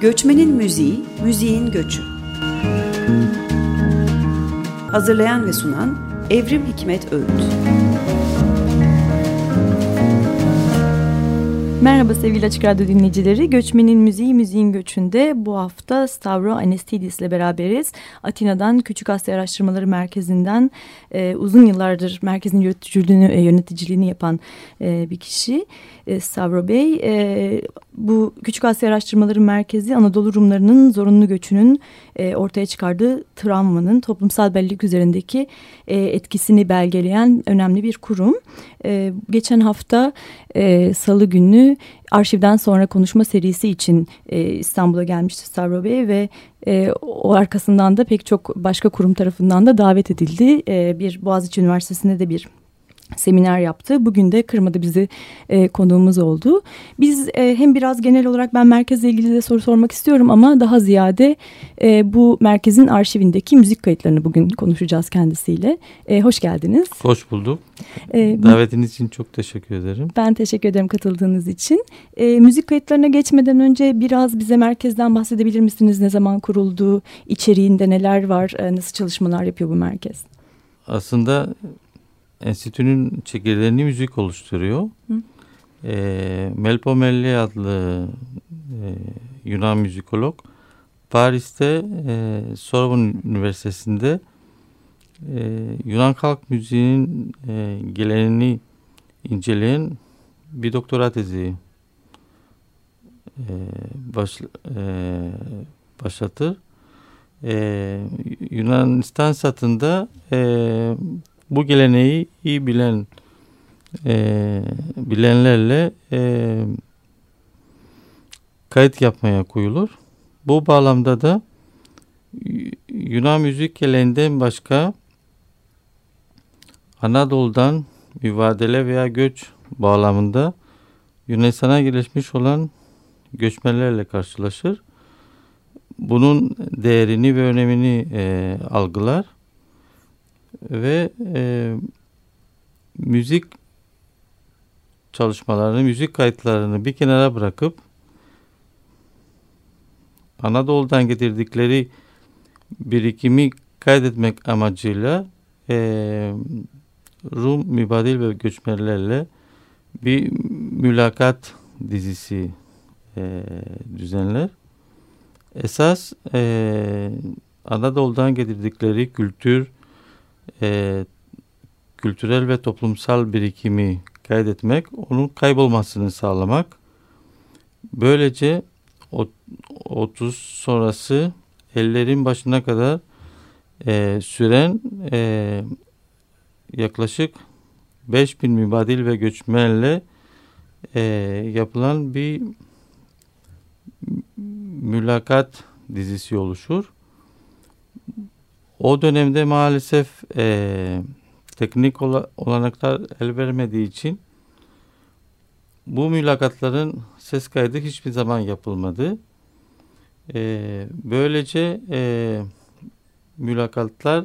Göçmenin Müziği, Müziğin Göçü. Hazırlayan ve sunan Evrim Hikmet Öğüt. Merhaba sevgili Açık Radyo dinleyicileri. Göçmenin Müziği, Müziğin Göçü'nde bu hafta Stavro Anestidis ile beraberiz. Atina'dan Küçük Asya Araştırmaları Merkezi'nden e, uzun yıllardır merkezin yöneticiliğini, e, yöneticiliğini yapan e, bir kişi. E, Stavro Bey, e, bu Küçük Asya Araştırmaları Merkezi Anadolu Rumlarının zorunlu göçünün e, ortaya çıkardığı travmanın toplumsal bellek üzerindeki e, etkisini belgeleyen önemli bir kurum. E, geçen hafta e, salı günü arşivden sonra konuşma serisi için e, İstanbul'a gelmişti Stavro Bey ve e, o arkasından da pek çok başka kurum tarafından da davet edildi. E, bir Boğaziçi Üniversitesi'nde de bir seminer yaptı. Bugün de kırmadı bizi e, konuğumuz oldu. Biz e, hem biraz genel olarak ben merkezle ilgili de soru sormak istiyorum ama daha ziyade e, bu merkezin arşivindeki müzik kayıtlarını bugün konuşacağız kendisiyle. E, hoş geldiniz. Hoş bulduk. E, Davetiniz için çok teşekkür ederim. Ben teşekkür ederim katıldığınız için. E, müzik kayıtlarına geçmeden önce biraz bize merkezden bahsedebilir misiniz? Ne zaman kuruldu? İçeriğinde neler var? E, nasıl çalışmalar yapıyor bu merkez? Aslında enstitünün çekirdeğini müzik oluşturuyor. Hı. E, Melpomelli adlı e, Yunan müzikolog Paris'te e, Sorbonne Üniversitesi'nde e, Yunan halk müziğinin e, geleneğini inceleyen bir doktora tezi e, baş, e, başlatır. E, Yunanistan satında e, bu geleneği iyi bilen e, bilenlerle e, kayıt yapmaya koyulur. Bu bağlamda da Yunan müzik geleneğinden başka Anadolu'dan mübadele veya göç bağlamında Yunanistan'a gelişmiş olan göçmenlerle karşılaşır. Bunun değerini ve önemini e, algılar ve e, müzik çalışmalarını, müzik kayıtlarını bir kenara bırakıp Anadolu'dan getirdikleri birikimi kaydetmek amacıyla e, Rum mübadil ve göçmenlerle bir mülakat dizisi e, düzenler. Esas e, Anadolu'dan getirdikleri kültür, e, kültürel ve toplumsal birikimi kaydetmek, onun kaybolmasını sağlamak. Böylece 30 sonrası ellerin başına kadar e, süren e, yaklaşık 5000 mübadil ve göçmenle e, yapılan bir mülakat dizisi oluşur. O dönemde maalesef e, teknik olanaklar el vermediği için bu mülakatların ses kaydı hiçbir zaman yapılmadı. E, böylece e, mülakatlar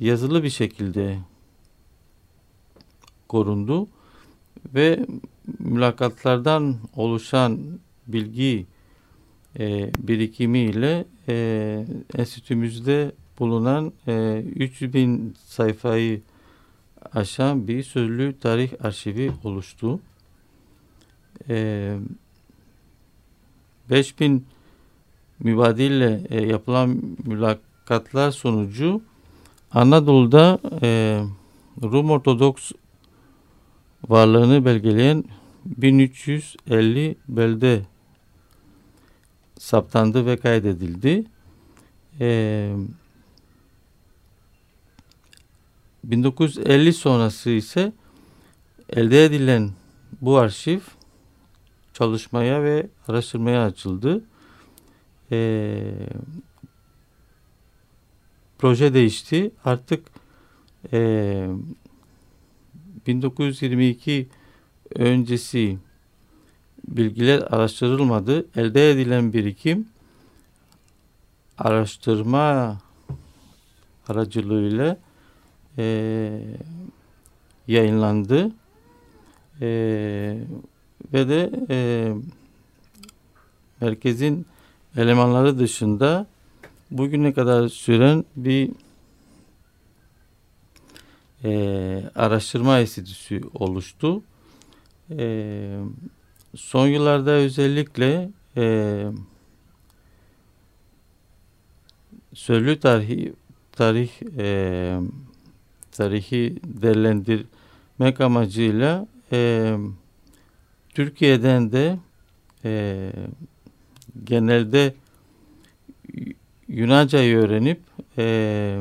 yazılı bir şekilde korundu ve mülakatlardan oluşan bilgi e, birikimiyle e, enstitümüzde bulunan e, 300 bin sayfayı aşan bir sözlü tarih arşivi oluştu. E, 5000 mübadille e, yapılan mülakatlar sonucu Anadolu'da e, Rum Ortodoks varlığını belgeleyen 1350 belde saptandı ve kaydedildi. Ee, 1950 sonrası ise elde edilen bu arşiv çalışmaya ve araştırmaya açıldı. Ee, proje değişti. Artık e, 1922 öncesi bilgiler araştırılmadı. Elde edilen birikim araştırma aracılığıyla e, yayınlandı. E, ve de e, merkezin elemanları dışında bugüne kadar süren bir e, araştırma enstitüsü oluştu. E, son yıllarda özellikle e, sözlü tarihi tarih e, tarihi değerlendirmek amacıyla e, Türkiye'den de e, genelde Yunanca'yı öğrenip e,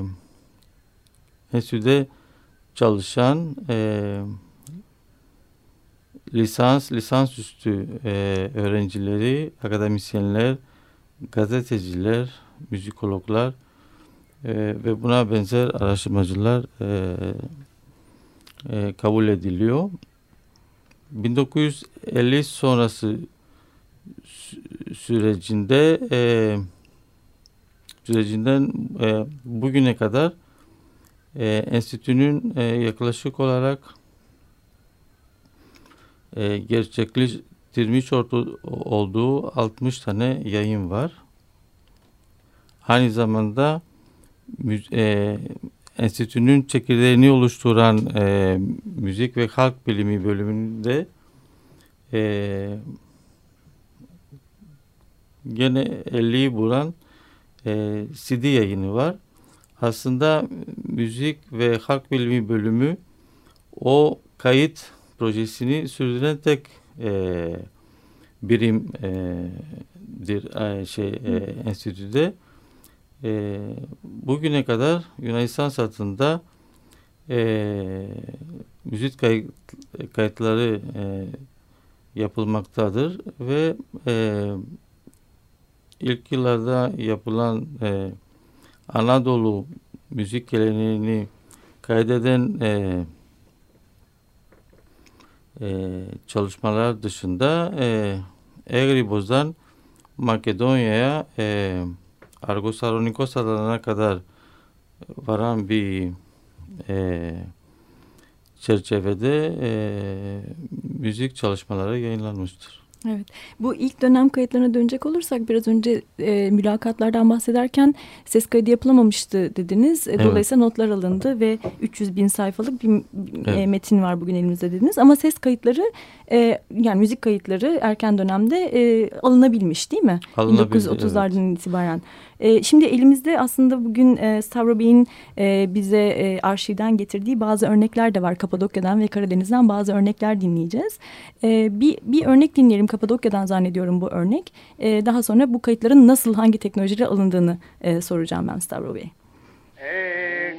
enstitüde çalışan e, lisans, lisansüstü e, öğrencileri, akademisyenler, gazeteciler, müzikologlar e, ve buna benzer araştırmacılar e, e, kabul ediliyor. 1950 sonrası sürecinde e, sürecinden e, bugüne kadar e, enstitünün e, yaklaşık olarak e, gerçekleştirmiş olduğu 60 tane yayın var. Aynı zamanda e, enstitünün çekirdeğini oluşturan e, müzik ve halk bilimi bölümünde e, gene 50'yi bulan e, CD yayını var. Aslında müzik ve halk bilimi bölümü o kayıt projesini sürdüren tek e, birimdir e, şey e, enstitüde. E, bugüne kadar Yunanistan satında e, müzik kayıt, kayıtları e, yapılmaktadır ve e, ilk yıllarda yapılan e, Anadolu müzik geleneğini kaydeden e, e, çalışmalar dışında e, Egriboz'dan Makedonya'ya e, Argosalonikos adalarına kadar varan bir e, çerçevede e, müzik çalışmaları yayınlanmıştır. Evet. Bu ilk dönem kayıtlarına dönecek olursak biraz önce e, mülakatlardan bahsederken ses kaydı yapılamamıştı dediniz. E, dolayısıyla notlar alındı ve 300 bin sayfalık bir e, evet. e, metin var bugün elimizde dediniz. Ama ses kayıtları e, yani müzik kayıtları erken dönemde e, alınabilmiş değil mi? 1930'lardan evet. itibaren. E, şimdi elimizde aslında bugün e, Stavro Bey'in e, bize e, arşivden getirdiği bazı örnekler de var. Kapadokya'dan ve Karadeniz'den bazı örnekler dinleyeceğiz. E, bir, bir örnek dinleyelim Kapadokya'dan zannediyorum bu örnek. E, daha sonra bu kayıtların nasıl hangi teknolojiyle alındığını e, soracağım ben Stavro Bey. E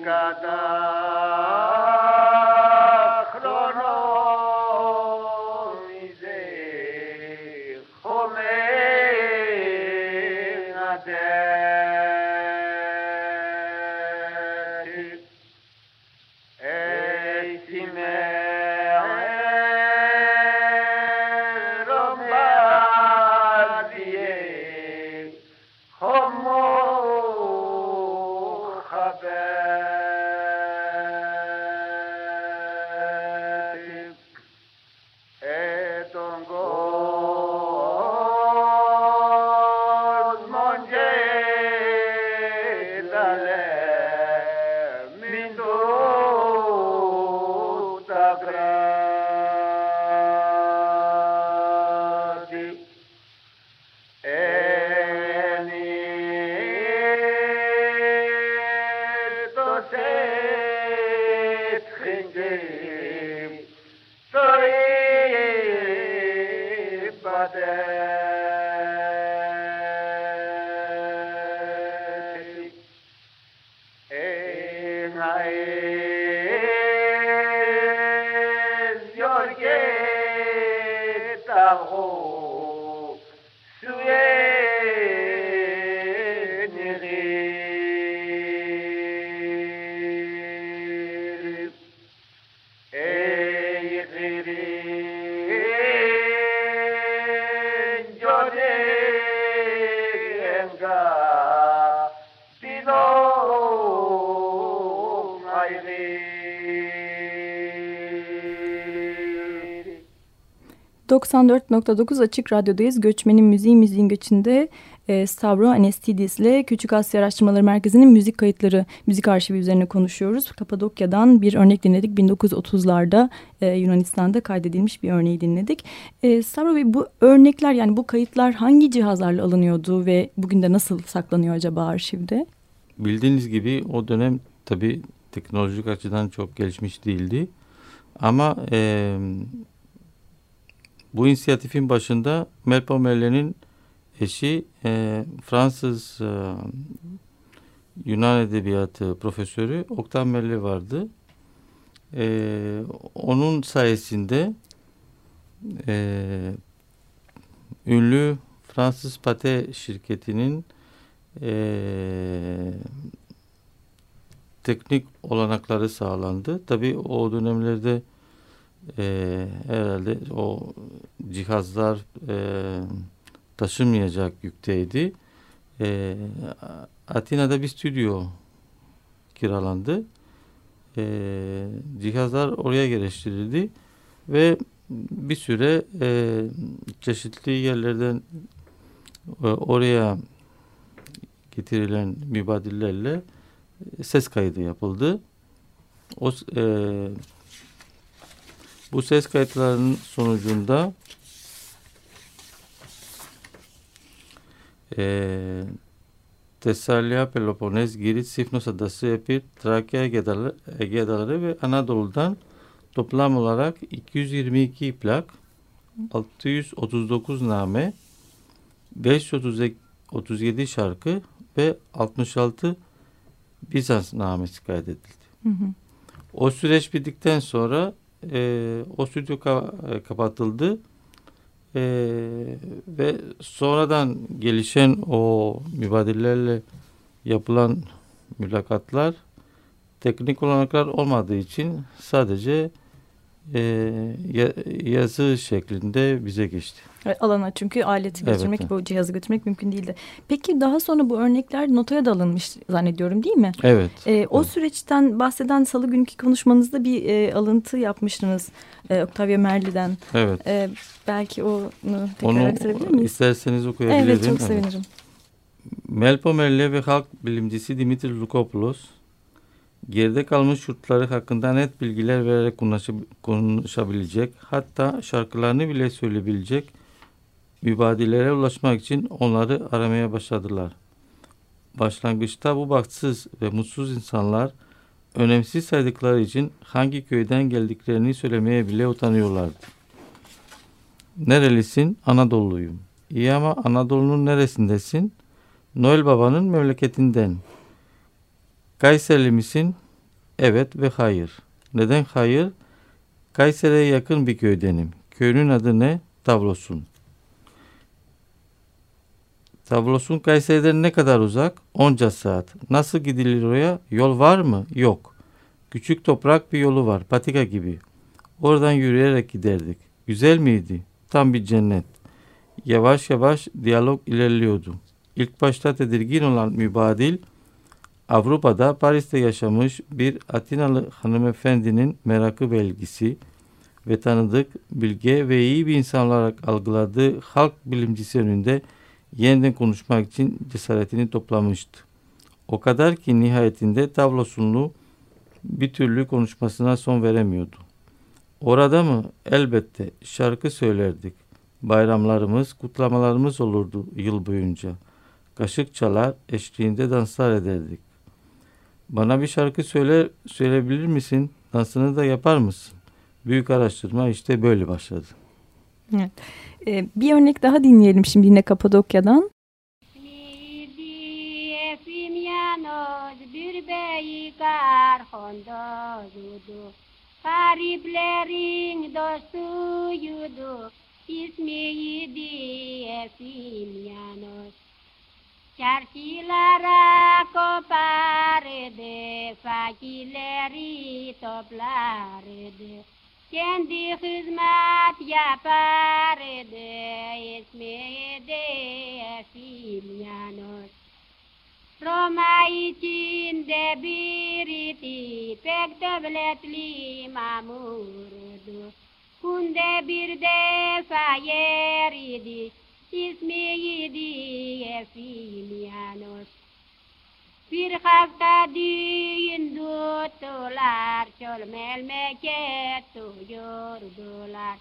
94.9 Açık Radyo'dayız. Göçmenin Müziği, Müziğin Göçü'nde e, Stavro Anestidis ile Küçük Asya Araştırmaları Merkezi'nin müzik kayıtları, müzik arşivi üzerine konuşuyoruz. Kapadokya'dan bir örnek dinledik. 1930'larda e, Yunanistan'da kaydedilmiş bir örneği dinledik. E, Stavro Bey bu örnekler yani bu kayıtlar hangi cihazlarla alınıyordu ve bugün de nasıl saklanıyor acaba arşivde? Bildiğiniz gibi o dönem tabii teknolojik açıdan çok gelişmiş değildi. Ama e, bu inisiyatifin başında Melpo Merle'nin eşi e, Fransız e, Yunan Edebiyatı profesörü Oktan Merle vardı. E, onun sayesinde e, ünlü Fransız Pate şirketinin e, teknik olanakları sağlandı. Tabii o dönemlerde e, herhalde o cihazlar e, taşınmayacak yükteydi. E, Atina'da bir stüdyo kiralandı. E, cihazlar oraya geliştirildi ve bir süre e, çeşitli yerlerden e, oraya getirilen mübadillerle ses kaydı yapıldı. O e, bu ses kayıtlarının sonucunda e, Tesalya, Peloponez, Girit, Sifnos Adası, Epir, Trakya, Ege Adaları, Ege Adaları ve Anadolu'dan toplam olarak 222 plak, 639 name, 537 şarkı ve 66 Bizans namesi kaydedildi. Hı hı. O süreç bittikten sonra e, o stüdyo ka e, kapatıldı e, ve sonradan gelişen o mübadillerle yapılan mülakatlar teknik olanaklar olmadığı için sadece e, yazı şeklinde bize geçti. Alana çünkü aleti götürmek, evet. bu cihazı götürmek mümkün değildi. Peki daha sonra bu örnekler notaya da alınmış zannediyorum değil mi? Evet. Ee, o evet. süreçten bahseden salı günkü konuşmanızda bir e, alıntı yapmıştınız e, Octavio Merli'den. Evet. E, belki onu tekrar onu aktarabilir miyiz? isterseniz okuyabilirim. Evet çok sevinirim. Evet. Melpo Merli ve halk bilimcisi Dimitri Lukopoulos geride kalmış yurtları hakkında net bilgiler vererek konuşabilecek, hatta şarkılarını bile söyleyebilecek mübadilere ulaşmak için onları aramaya başladılar. Başlangıçta bu baksız ve mutsuz insanlar önemsiz saydıkları için hangi köyden geldiklerini söylemeye bile utanıyorlardı. Nerelisin? Anadolu'yum. İyi ama Anadolu'nun neresindesin? Noel Baba'nın memleketinden. Kayserili misin? Evet ve hayır. Neden hayır? Kayseri'ye yakın bir köydenim. Köyünün adı ne? Tavlosun. Tavlosun Kayseri'den ne kadar uzak? Onca saat. Nasıl gidilir oraya? Yol var mı? Yok. Küçük toprak bir yolu var. Patika gibi. Oradan yürüyerek giderdik. Güzel miydi? Tam bir cennet. Yavaş yavaş diyalog ilerliyordu. İlk başta tedirgin olan mübadil Avrupa'da Paris'te yaşamış bir Atinalı hanımefendinin merakı belgisi ve tanıdık, bilge ve iyi bir insan olarak algıladığı halk bilimcisi önünde yeniden konuşmak için cesaretini toplamıştı. O kadar ki nihayetinde tablosunu bir türlü konuşmasına son veremiyordu. Orada mı? Elbette şarkı söylerdik. Bayramlarımız, kutlamalarımız olurdu yıl boyunca. Kaşık çalar, eşliğinde danslar ederdik. Bana bir şarkı söyle, söyleyebilir misin? Dansını da yapar mısın? Büyük araştırma işte böyle başladı. Evet. Ee, bir örnek daha dinleyelim şimdi yine Kapadokya'dan. Pariplerin dostu yudu Και αυτό είναι το πιο σημαντικό πράγμα. Και αυτό είναι το πιο σημαντικό πράγμα. Και αυτό είναι το πιο σημαντικό πράγμα. Και αυτό είναι. İsmi idi Efimianos. Bir hafta düğün tuttular, çöl melmeket duyurdular.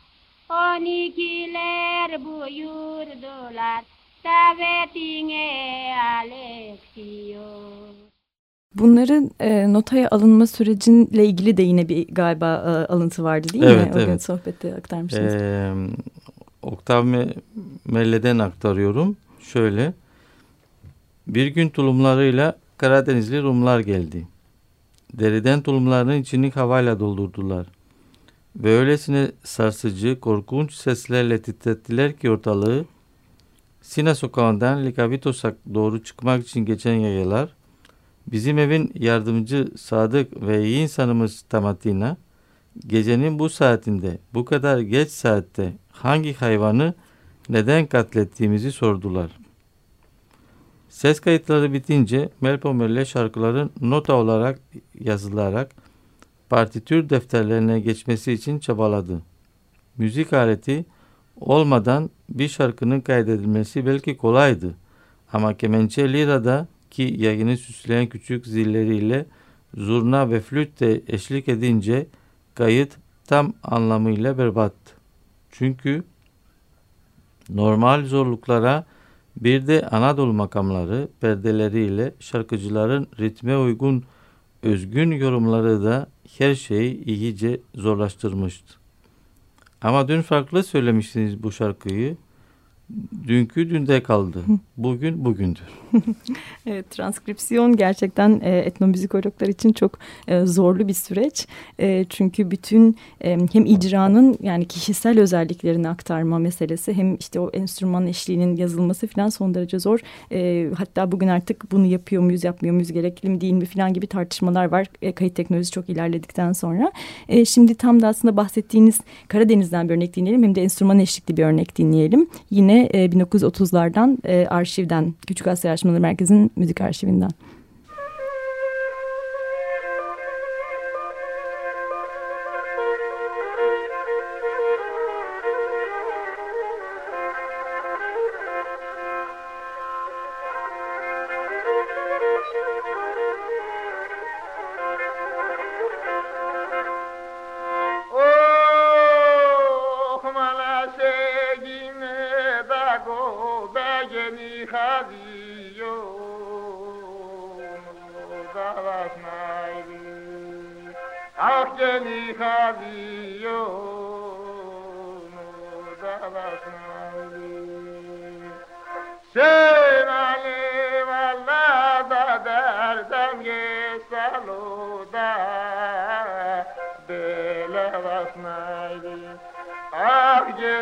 On ikiler buyurdular, davetine Alexios. Bunların e, notaya alınma sürecinle ilgili de yine bir galiba e, alıntı vardı değil mi? Evet, O gün evet. sohbette aktarmıştınız. Ee, Oktav Me- Melle'den aktarıyorum. Şöyle. Bir gün tulumlarıyla Karadenizli Rumlar geldi. Deriden tulumlarının içini havayla doldurdular. Ve öylesine sarsıcı, korkunç seslerle titrettiler ki ortalığı. Sina sokağından Likavitos'a doğru çıkmak için geçen yayalar, bizim evin yardımcı Sadık ve iyi insanımız Tamatina, gecenin bu saatinde, bu kadar geç saatte hangi hayvanı neden katlettiğimizi sordular. Ses kayıtları bitince Melpomer'le şarkıların nota olarak yazılarak partitür defterlerine geçmesi için çabaladı. Müzik aleti olmadan bir şarkının kaydedilmesi belki kolaydı. Ama kemençe lirada ki yayını süsleyen küçük zilleriyle zurna ve flüt de eşlik edince kayıt tam anlamıyla berbattı. Çünkü normal zorluklara bir de Anadolu makamları perdeleriyle şarkıcıların ritme uygun özgün yorumları da her şeyi iyice zorlaştırmıştı. Ama dün farklı söylemiştiniz bu şarkıyı. Dünkü dünde kaldı. Bugün bugündür. Evet, transkripsiyon gerçekten e, etnomüzikologlar için çok e, zorlu bir süreç. E, çünkü bütün e, hem icranın yani kişisel özelliklerini aktarma meselesi hem işte o enstrüman eşliğinin yazılması falan son derece zor. E, hatta bugün artık bunu yapıyor muyuz yapmıyor muyuz gerekli mi değil mi falan gibi tartışmalar var. E, kayıt teknolojisi çok ilerledikten sonra. E, şimdi tam da aslında bahsettiğiniz Karadeniz'den bir örnek dinleyelim hem de enstrüman eşlikli bir örnek dinleyelim. Yine e, 1930'lardan e, arşivden Küçük Asya Araştırmaları Merkezi'nin müzik arşivinden.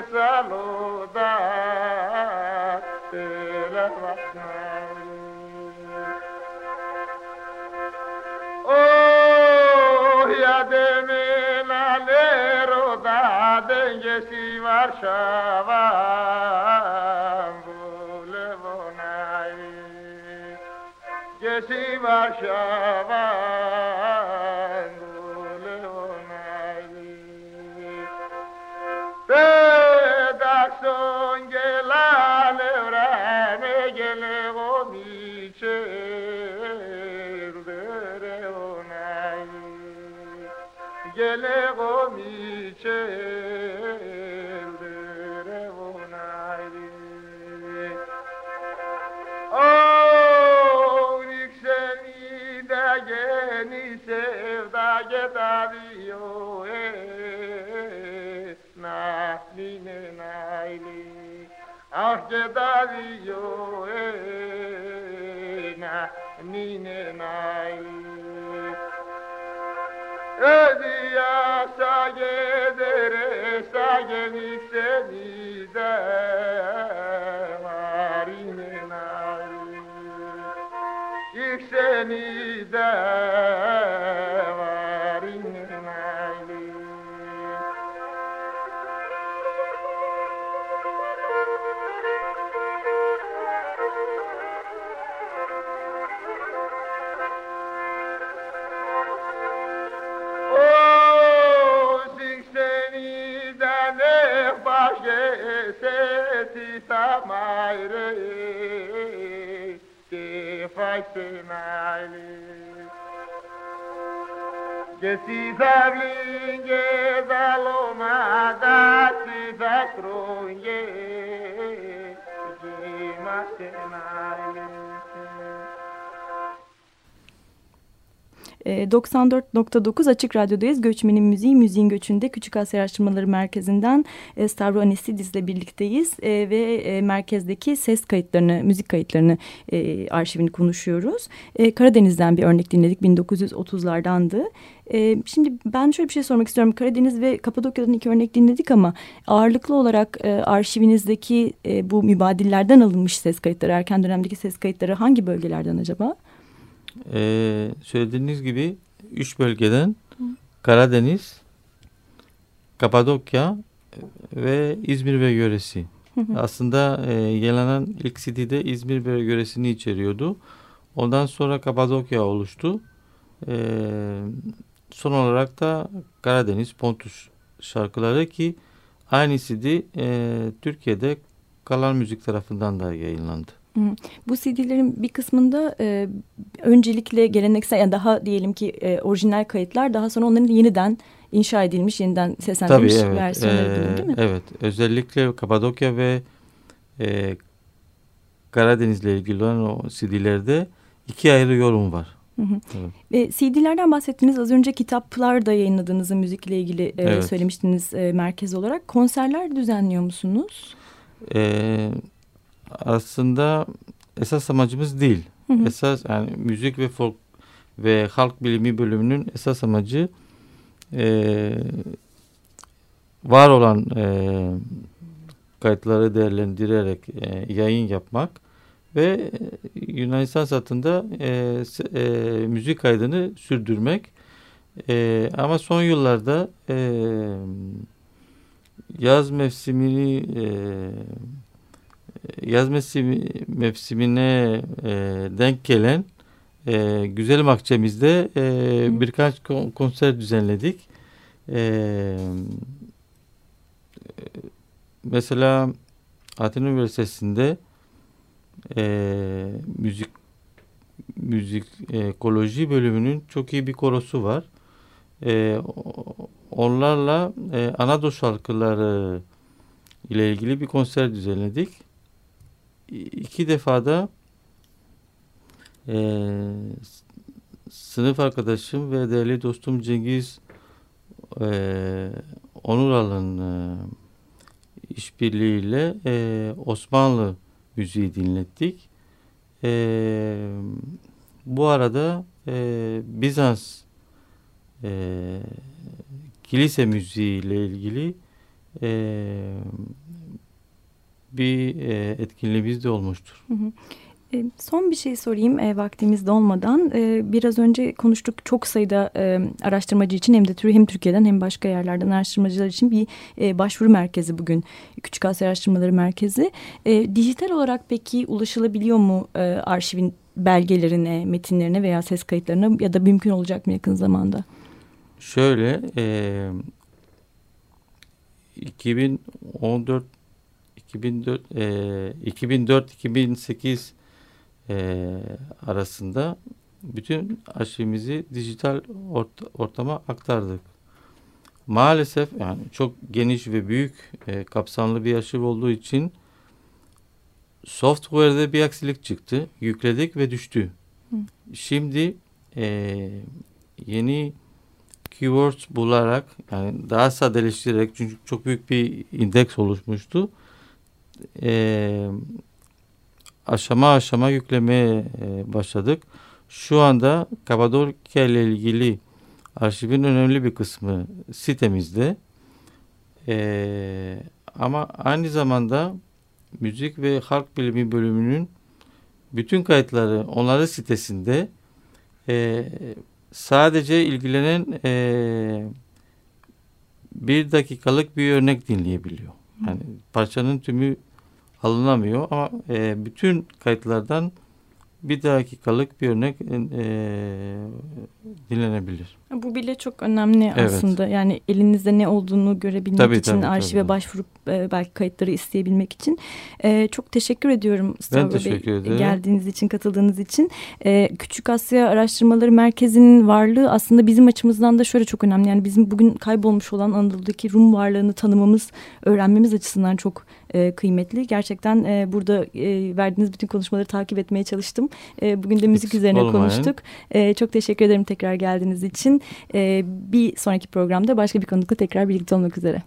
सालोदा दे न रोदा दे जेसी वार शुलो न सी वार Nine, nine. Nine naili Ödüya sagedere sageni seni de. Marine naili İlk seni de غيري تفتن علي جسي زبلين جبل وما داتي ذكرون جي جي ما تنعي 94.9 Açık Radyo'dayız. Göçmenin Müziği, Müziğin Göçü'nde Küçük Asya Araştırmaları Merkezi'nden e, Stavro Anisidis birlikteyiz. E, ve e, merkezdeki ses kayıtlarını, müzik kayıtlarını arşivini konuşuyoruz. Karadeniz'den bir örnek dinledik. 1930'lardandı. E, şimdi ben şöyle bir şey sormak istiyorum. Karadeniz ve Kapadokya'dan iki örnek dinledik ama ağırlıklı olarak arşivinizdeki bu mübadillerden alınmış ses kayıtları, erken dönemdeki ses kayıtları hangi bölgelerden acaba? Ee, söylediğiniz gibi üç bölgeden Karadeniz, Kapadokya ve İzmir ve yöresi. Aslında e, yayınlanan ilk CD'de İzmir ve yöresini içeriyordu. Ondan sonra Kapadokya oluştu. E, son olarak da Karadeniz, Pontus şarkıları ki aynı CD e, Türkiye'de Kalan Müzik tarafından da yayınlandı. Bu CD'lerin bir kısmında e, öncelikle geleneksel yani daha diyelim ki e, orijinal kayıtlar daha sonra onların yeniden inşa edilmiş, yeniden seslendirilmiş Tabii, evet. versiyonları Ee, değil mi? Evet. Özellikle Kapadokya ve e, Karadeniz'le ilgili olan o CD'lerde iki ayrı yorum var. Hı hı. Evet. E, CD'lerden bahsettiniz. Az önce kitaplar da yayınladığınızı müzikle ilgili e, Evet. söylemiştiniz e, merkez olarak. Konserler düzenliyor musunuz? Ee, aslında esas amacımız değil. Hı hı. Esas yani müzik ve folk ve halk bilimi bölümünün esas amacı e, var olan e, kayıtları değerlendirerek e, yayın yapmak ve Yunanistan satında e, e, müzik kaydını sürdürmek. E, ama son yıllarda e, yaz mevsimini e, yaz mevsimi, mevsimine e, denk gelen e, Güzel Akçemiz'de e, birkaç kon- konser düzenledik. E, mesela Atina Üniversitesi'nde e, müzik müzik ekoloji bölümünün çok iyi bir korosu var. E, onlarla e, Anadolu şarkıları ile ilgili bir konser düzenledik. İki defa da e, sınıf arkadaşım ve değerli dostum Cengiz e, Onural'ın e, işbirliğiyle e, Osmanlı müziği dinlettik. E, bu arada e, Bizans e, kilise müziği ile ilgili e, bir e, etkinliğimiz de olmuştur. E, son bir şey sorayım e, vaktimiz dolmadan. E, biraz önce konuştuk çok sayıda e, araştırmacı için hem de hem Türkiye'den hem başka yerlerden araştırmacılar için bir e, başvuru merkezi bugün. Küçük Asya Araştırmaları Merkezi. E, dijital olarak peki ulaşılabiliyor mu e, arşivin belgelerine, metinlerine veya ses kayıtlarına ya da mümkün olacak mı yakın zamanda? Şöyle e, 2014 2004 e, 2004 2008 e, arasında bütün arşivimizi dijital ort- ortama aktardık. Maalesef yani çok geniş ve büyük e, kapsamlı bir arşiv olduğu için software'de bir aksilik çıktı. Yükledik ve düştü. Şimdi e, yeni keywords bularak yani daha sadeleştirerek çünkü çok büyük bir indeks oluşmuştu. Ee, aşama aşama yüklemeye e, başladık. Şu anda Kapadokya ile ilgili arşivin önemli bir kısmı sitemizde. Ee, ama aynı zamanda müzik ve halk bilimi bölümünün bütün kayıtları onların sitesinde e, sadece ilgilenen e, bir dakikalık bir örnek dinleyebiliyor. Yani parçanın tümü alınamıyor ama e, bütün kayıtlardan bir dakikalık bir örnek e, dinlenebilir. Bu bile çok önemli Evet. aslında. Yani elinizde ne olduğunu görebilmek Tabii, için, tabii, arşive tabii. başvurup e, belki kayıtları isteyebilmek için. E, çok teşekkür ediyorum teşekkür Bey ederim. geldiğiniz için, katıldığınız için. E, Küçük Asya Araştırmaları Merkezi'nin varlığı aslında bizim açımızdan da şöyle çok önemli. Yani bizim bugün kaybolmuş olan Anadolu'daki Rum varlığını tanımamız, öğrenmemiz açısından çok e, kıymetli. Gerçekten e, burada e, verdiğiniz bütün konuşmaları takip etmeye çalıştım. E, bugün de müzik Eksik üzerine olmayın. konuştuk. E, çok teşekkür ederim tekrar geldiğiniz için. E, bir sonraki programda başka bir konukla tekrar birlikte olmak üzere.